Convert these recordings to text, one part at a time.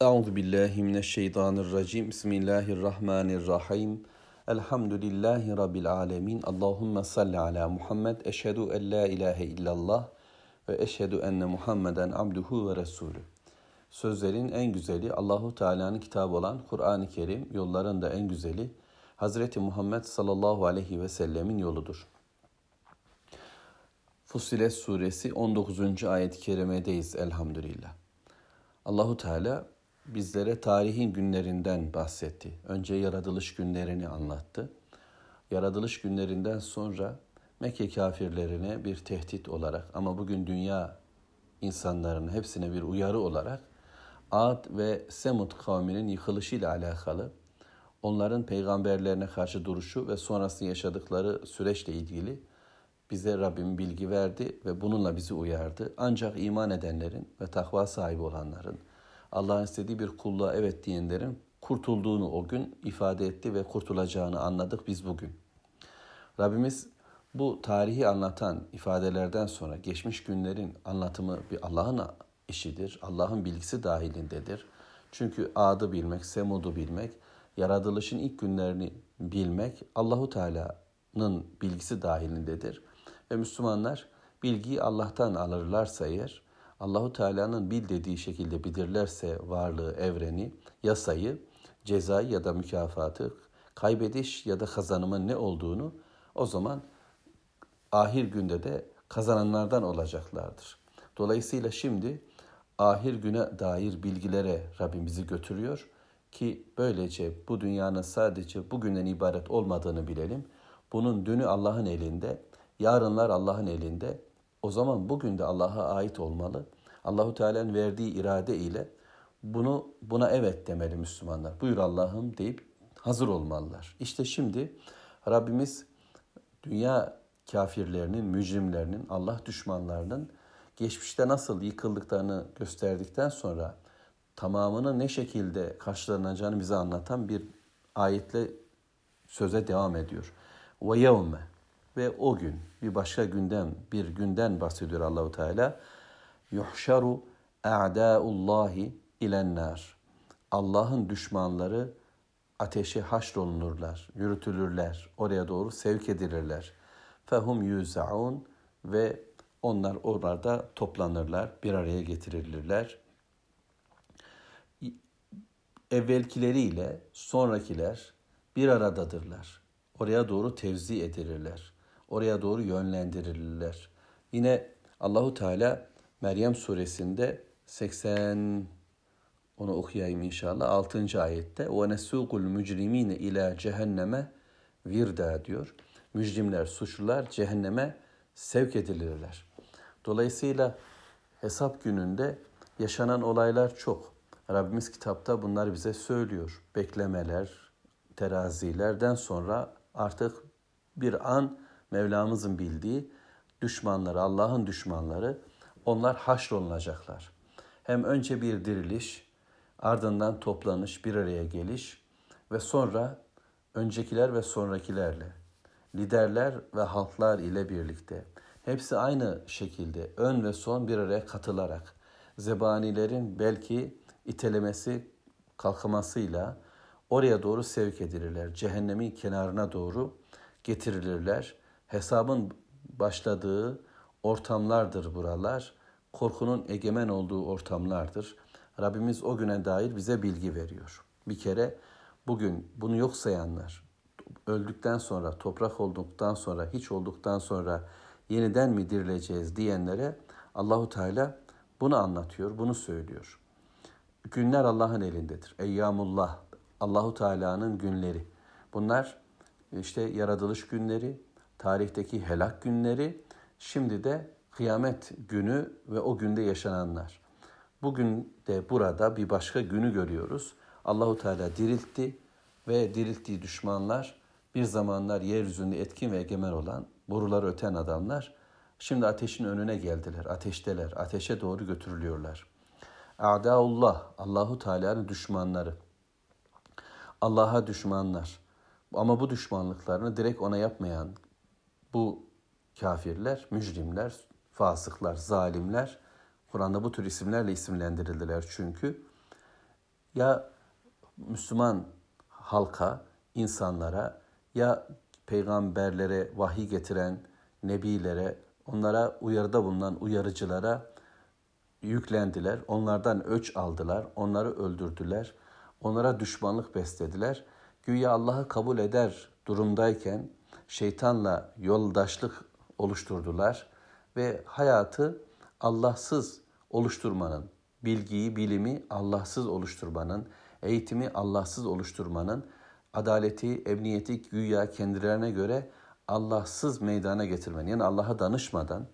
Euzu billahi mineşşeytanirracim. Bismillahirrahmanirrahim. Elhamdülillahi rabbil alamin. Allahumme salli ala Muhammed. Eşhedü en la ilahe illallah ve eşhedü enne Muhammeden abduhu ve resulü. Sözlerin en güzeli Allahu Teala'nın kitabı olan Kur'an-ı Kerim, yolların da en güzeli Hazreti Muhammed sallallahu aleyhi ve sellemin yoludur. Fussilet suresi 19. ayet-i kerimedeyiz elhamdülillah. Allahu Teala bizlere tarihin günlerinden bahsetti. Önce yaratılış günlerini anlattı. Yaratılış günlerinden sonra Mekke kafirlerine bir tehdit olarak ama bugün dünya insanların hepsine bir uyarı olarak Ad ve Semud kavminin yıkılışıyla alakalı onların peygamberlerine karşı duruşu ve sonrasında yaşadıkları süreçle ilgili bize Rabbim bilgi verdi ve bununla bizi uyardı. Ancak iman edenlerin ve takva sahibi olanların, Allah'ın istediği bir kulluğa evet diyenlerin kurtulduğunu o gün ifade etti ve kurtulacağını anladık biz bugün. Rabbimiz bu tarihi anlatan ifadelerden sonra geçmiş günlerin anlatımı bir Allah'ın işidir. Allah'ın bilgisi dahilindedir. Çünkü adı bilmek, Semud'u bilmek, yaratılışın ilk günlerini bilmek Allahu Teala'nın bilgisi dahilindedir. Ve Müslümanlar bilgiyi Allah'tan alırlarsa eğer Allahu Teala'nın bil dediği şekilde bilirlerse varlığı, evreni, yasayı, cezayı ya da mükafatı, kaybediş ya da kazanımın ne olduğunu o zaman ahir günde de kazananlardan olacaklardır. Dolayısıyla şimdi ahir güne dair bilgilere Rabbim bizi götürüyor ki böylece bu dünyanın sadece bugünden ibaret olmadığını bilelim. Bunun dünü Allah'ın elinde, yarınlar Allah'ın elinde. O zaman bugün de Allah'a ait olmalı. Allahu Teala'nın verdiği irade ile bunu buna evet demeli Müslümanlar. Buyur Allah'ım deyip hazır olmalılar. İşte şimdi Rabbimiz dünya kafirlerinin, mücrimlerinin, Allah düşmanlarının geçmişte nasıl yıkıldıklarını gösterdikten sonra tamamını ne şekilde karşılanacağını bize anlatan bir ayetle söze devam ediyor. Ve yevme ve o gün bir başka günden bir günden bahsediyor Allahu Teala. Yuhşaru a'daullahi ilennar. Allah'ın düşmanları ateşe haşrolunurlar, yürütülürler, oraya doğru sevk edilirler. Fehum yuzaun ve onlar orada toplanırlar, bir araya getirilirler. Evvelkileriyle sonrakiler bir aradadırlar. Oraya doğru tevzi edilirler. Oraya doğru yönlendirilirler. Yine Allahu Teala Meryem suresinde 80 onu okuyayım inşallah 6. ayette ve nesukul mücrimine ila cehenneme virda diyor. Mücrimler, suçlular cehenneme sevk edilirler. Dolayısıyla hesap gününde yaşanan olaylar çok. Rabbimiz kitapta bunlar bize söylüyor. Beklemeler, terazilerden sonra artık bir an Mevlamızın bildiği düşmanları, Allah'ın düşmanları onlar haşrolunacaklar. Hem önce bir diriliş, ardından toplanış, bir araya geliş ve sonra öncekiler ve sonrakilerle, liderler ve halklar ile birlikte hepsi aynı şekilde ön ve son bir araya katılarak zebanilerin belki itelemesi, kalkmasıyla oraya doğru sevk edilirler. Cehennemin kenarına doğru getirilirler. Hesabın başladığı ortamlardır buralar. Korkunun egemen olduğu ortamlardır. Rabbimiz o güne dair bize bilgi veriyor. Bir kere bugün bunu yok sayanlar, öldükten sonra, toprak olduktan sonra, hiç olduktan sonra yeniden mi dirileceğiz diyenlere Allahu Teala bunu anlatıyor, bunu söylüyor. Günler Allah'ın elindedir. Eyyamullah, Allahu Teala'nın günleri. Bunlar işte yaratılış günleri, tarihteki helak günleri, şimdi de kıyamet günü ve o günde yaşananlar. Bugün de burada bir başka günü görüyoruz. Allahu Teala diriltti ve dirilttiği düşmanlar bir zamanlar yeryüzünde etkin ve egemen olan boruları öten adamlar şimdi ateşin önüne geldiler. Ateşteler. Ateşe doğru götürülüyorlar. A'daullah, Allahu Teala'nın düşmanları. Allah'a düşmanlar. Ama bu düşmanlıklarını direkt ona yapmayan bu kafirler, mücrimler, fasıklar, zalimler Kur'an'da bu tür isimlerle isimlendirildiler çünkü ya Müslüman halka, insanlara ya peygamberlere vahiy getiren nebilere, onlara uyarıda bulunan uyarıcılara yüklendiler. Onlardan öç aldılar, onları öldürdüler. Onlara düşmanlık beslediler. Güya Allah'ı kabul eder durumdayken şeytanla yoldaşlık oluşturdular ve hayatı Allahsız oluşturmanın, bilgiyi, bilimi Allahsız oluşturmanın, eğitimi Allahsız oluşturmanın, adaleti, emniyeti güya kendilerine göre Allahsız meydana getirmenin, yani Allah'a danışmadan,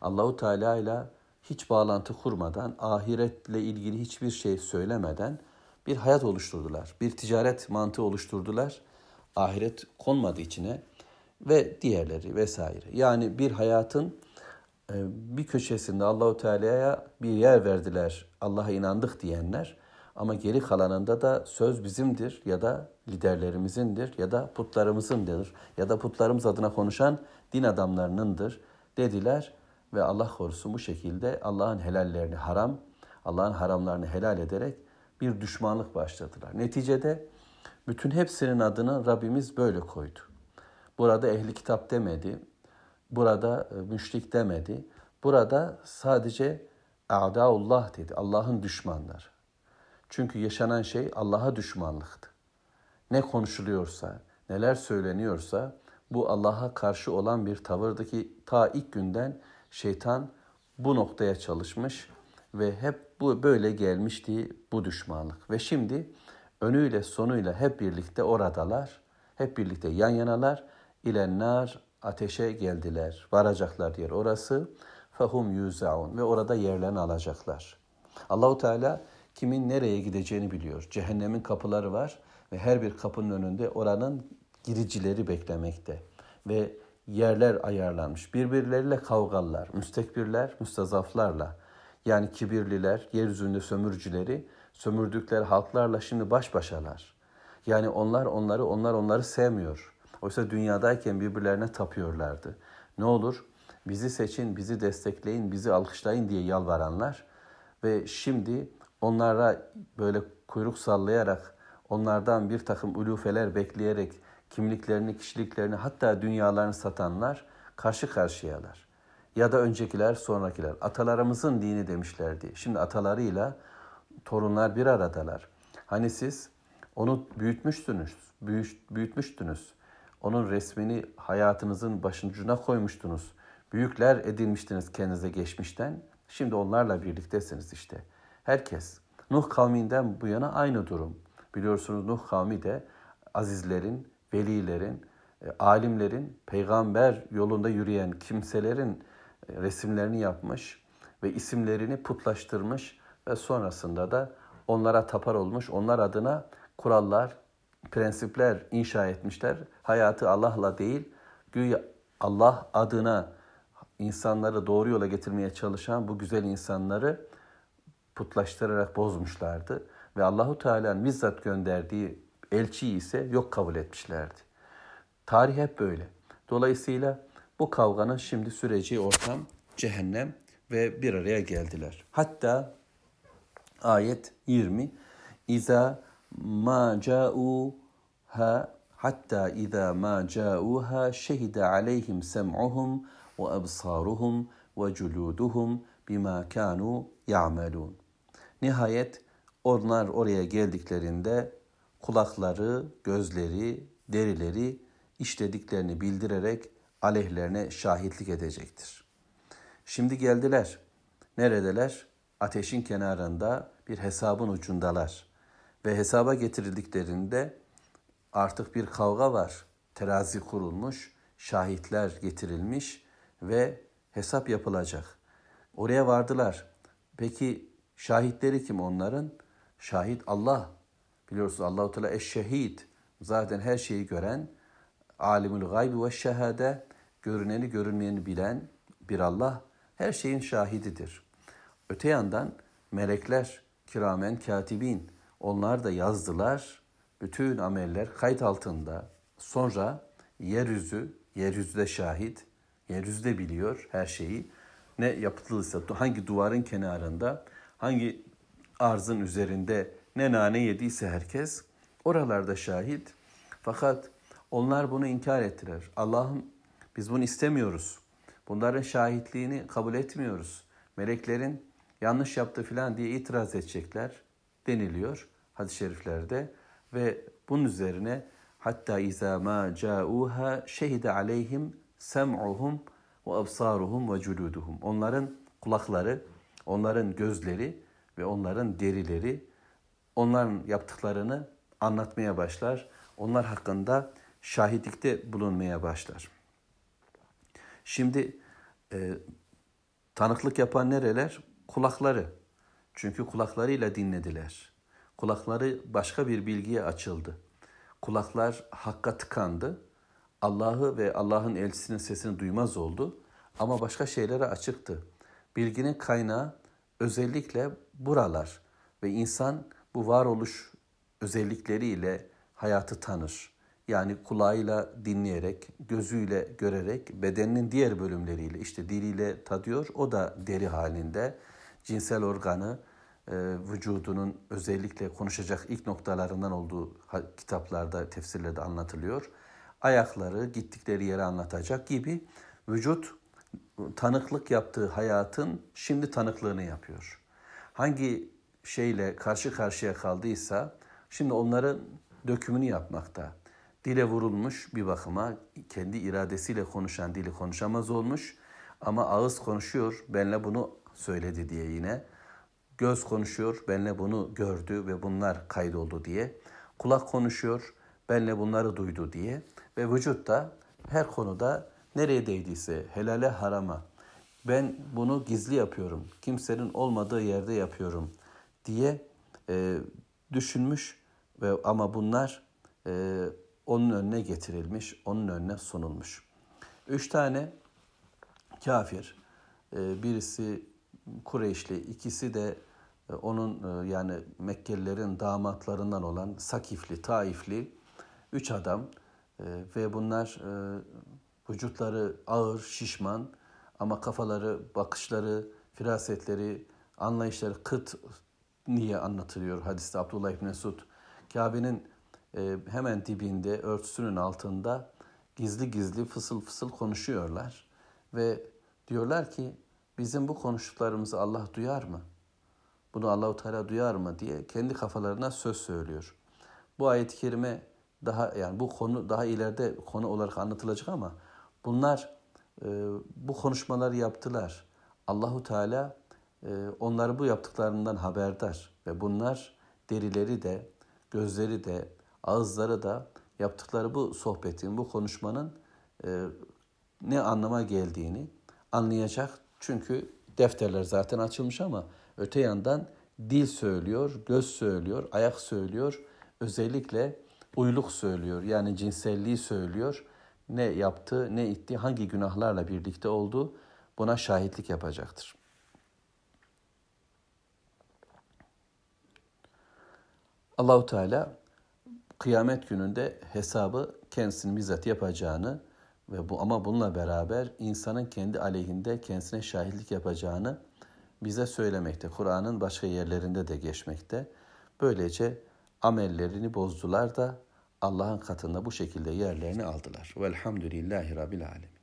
Allahu Teala ile hiç bağlantı kurmadan, ahiretle ilgili hiçbir şey söylemeden bir hayat oluşturdular. Bir ticaret mantığı oluşturdular. Ahiret konmadı içine ve diğerleri vesaire. Yani bir hayatın e, bir köşesinde Allahu Teala'ya bir yer verdiler. Allah'a inandık diyenler ama geri kalanında da söz bizimdir ya da liderlerimizindir ya da putlarımızındır ya da putlarımız adına konuşan din adamlarınındır dediler ve Allah korusun bu şekilde Allah'ın helallerini haram, Allah'ın haramlarını helal ederek bir düşmanlık başladılar. Neticede bütün hepsinin adını Rabbimiz böyle koydu. Burada ehli kitap demedi, burada e, müşrik demedi. Burada sadece a'daullah dedi. Allah'ın düşmanları. Çünkü yaşanan şey Allah'a düşmanlıktı. Ne konuşuluyorsa, neler söyleniyorsa bu Allah'a karşı olan bir tavırdaki ta ilk günden şeytan bu noktaya çalışmış ve hep bu böyle gelmişti bu düşmanlık. Ve şimdi önüyle sonuyla hep birlikte oradalar. Hep birlikte yan yanalar. İlennar ateşe geldiler. Varacaklar yer orası. Fahum yuzaun ve orada yerlerini alacaklar. Allahu Teala kimin nereye gideceğini biliyor. Cehennemin kapıları var ve her bir kapının önünde oranın giricileri beklemekte. Ve yerler ayarlanmış. Birbirleriyle kavgalılar, müstekbirler, müstazaflarla. Yani kibirliler, yeryüzünde sömürcüleri, sömürdükleri halklarla şimdi baş başalar. Yani onlar onları, onlar onları sevmiyor. Oysa dünyadayken birbirlerine tapıyorlardı. Ne olur bizi seçin, bizi destekleyin, bizi alkışlayın diye yalvaranlar ve şimdi onlara böyle kuyruk sallayarak, onlardan bir takım ulufeler bekleyerek kimliklerini, kişiliklerini hatta dünyalarını satanlar karşı karşıyalar. Ya da öncekiler, sonrakiler. Atalarımızın dini demişlerdi. Şimdi atalarıyla torunlar bir aradalar. Hani siz onu büyütmüştünüz, büyütmüştünüz. Onun resmini hayatınızın başucuna koymuştunuz. Büyükler edinmiştiniz kendinize geçmişten. Şimdi onlarla birliktesiniz işte. Herkes. Nuh kavminden bu yana aynı durum. Biliyorsunuz Nuh kavmi de azizlerin, velilerin, e, alimlerin, peygamber yolunda yürüyen kimselerin e, resimlerini yapmış ve isimlerini putlaştırmış ve sonrasında da onlara tapar olmuş, onlar adına kurallar, prensipler inşa etmişler. Hayatı Allah'la değil, güya Allah adına insanları doğru yola getirmeye çalışan bu güzel insanları putlaştırarak bozmuşlardı. Ve Allahu Teala'nın bizzat gönderdiği elçi ise yok kabul etmişlerdi. Tarih hep böyle. Dolayısıyla bu kavganın şimdi süreci ortam cehennem ve bir araya geldiler. Hatta ayet 20 İza ma ca'uha hatta iza ma ca'uha şehide aleyhim sem'uhum ve absaruhum ve culuduhum bima kanu ya'melun. Nihayet onlar oraya geldiklerinde kulakları, gözleri, derileri işlediklerini bildirerek aleyhlerine şahitlik edecektir. Şimdi geldiler. Neredeler? Ateşin kenarında bir hesabın ucundalar. Ve hesaba getirildiklerinde artık bir kavga var. Terazi kurulmuş, şahitler getirilmiş ve hesap yapılacak. Oraya vardılar. Peki şahitleri kim onların? Şahit Allah. Biliyorsunuz Allahu Teala eşşehid. Zaten her şeyi gören, alimul gaybi ve şehade, görüneni görünmeyeni bilen bir Allah her şeyin şahididir. Öte yandan melekler, kiramen katibin, onlar da yazdılar. Bütün ameller kayıt altında. Sonra yeryüzü, yeryüzüde şahit, yeryüzüde biliyor her şeyi. Ne yapıldıysa, hangi duvarın kenarında, hangi arzın üzerinde ne nane yediyse herkes oralarda şahit. Fakat onlar bunu inkar ettiler. Allah'ım biz bunu istemiyoruz. Bunların şahitliğini kabul etmiyoruz. Meleklerin yanlış yaptı filan diye itiraz edecekler deniliyor hadis-i şeriflerde ve bunun üzerine hatta izâ mâ câûhâ şehide aleyhim sem'uhum ve absaruhum ve culuduhum. Onların kulakları, onların gözleri ve onların derileri onların yaptıklarını anlatmaya başlar. Onlar hakkında şahitlikte bulunmaya başlar. Şimdi e, tanıklık yapan nereler? Kulakları. Çünkü kulaklarıyla dinlediler. Kulakları başka bir bilgiye açıldı. Kulaklar hakka tıkandı. Allah'ı ve Allah'ın elçisinin sesini duymaz oldu. Ama başka şeylere açıktı. Bilginin kaynağı özellikle buralar ve insan bu varoluş özellikleriyle hayatı tanır. Yani kulağıyla dinleyerek, gözüyle görerek, bedeninin diğer bölümleriyle işte diliyle tadıyor. O da deri halinde cinsel organı, vücudunun özellikle konuşacak ilk noktalarından olduğu kitaplarda, tefsirlerde anlatılıyor. Ayakları gittikleri yere anlatacak gibi vücut tanıklık yaptığı hayatın şimdi tanıklığını yapıyor. Hangi şeyle karşı karşıya kaldıysa şimdi onların dökümünü yapmakta. Dile vurulmuş bir bakıma kendi iradesiyle konuşan dili konuşamaz olmuş ama ağız konuşuyor benle bunu söyledi diye yine. Göz konuşuyor benle bunu gördü ve bunlar kaydoldu diye. Kulak konuşuyor benle bunları duydu diye ve vücut da her konuda nereye değdiyse helale harama ben bunu gizli yapıyorum kimsenin olmadığı yerde yapıyorum diye e, düşünmüş ve ama bunlar e, onun önüne getirilmiş, onun önüne sunulmuş. Üç tane kafir, e, birisi Kureyşli, ikisi de e, onun e, yani Mekkelilerin damatlarından olan Sakifli, Taifli üç adam e, ve bunlar vücutları ağır, şişman ama kafaları, bakışları, firasetleri, anlayışları kıt niye anlatılıyor hadiste Abdullah İbni Mesud. Kabe'nin hemen dibinde, örtüsünün altında gizli gizli fısıl fısıl konuşuyorlar. Ve diyorlar ki bizim bu konuştuklarımızı Allah duyar mı? Bunu Allahu Teala duyar mı diye kendi kafalarına söz söylüyor. Bu ayet-i kerime daha yani bu konu daha ileride konu olarak anlatılacak ama bunlar e, bu konuşmaları yaptılar. Allahu Teala e, onları bu yaptıklarından haberdar ve bunlar derileri de gözleri de ağızları da yaptıkları bu sohbetin, bu konuşmanın e, ne anlama geldiğini anlayacak. Çünkü defterler zaten açılmış ama öte yandan dil söylüyor, göz söylüyor, ayak söylüyor. Özellikle uyluk söylüyor. Yani cinselliği söylüyor. Ne yaptı, ne itti, hangi günahlarla birlikte oldu buna şahitlik yapacaktır. Allahu Teala kıyamet gününde hesabı kendisinin bizzat yapacağını ve bu ama bununla beraber insanın kendi aleyhinde kendisine şahitlik yapacağını bize söylemekte. Kur'an'ın başka yerlerinde de geçmekte. Böylece amellerini bozdular da Allah'ın katında bu şekilde yerlerini aldılar. Velhamdülillahi Rabbil Alemin.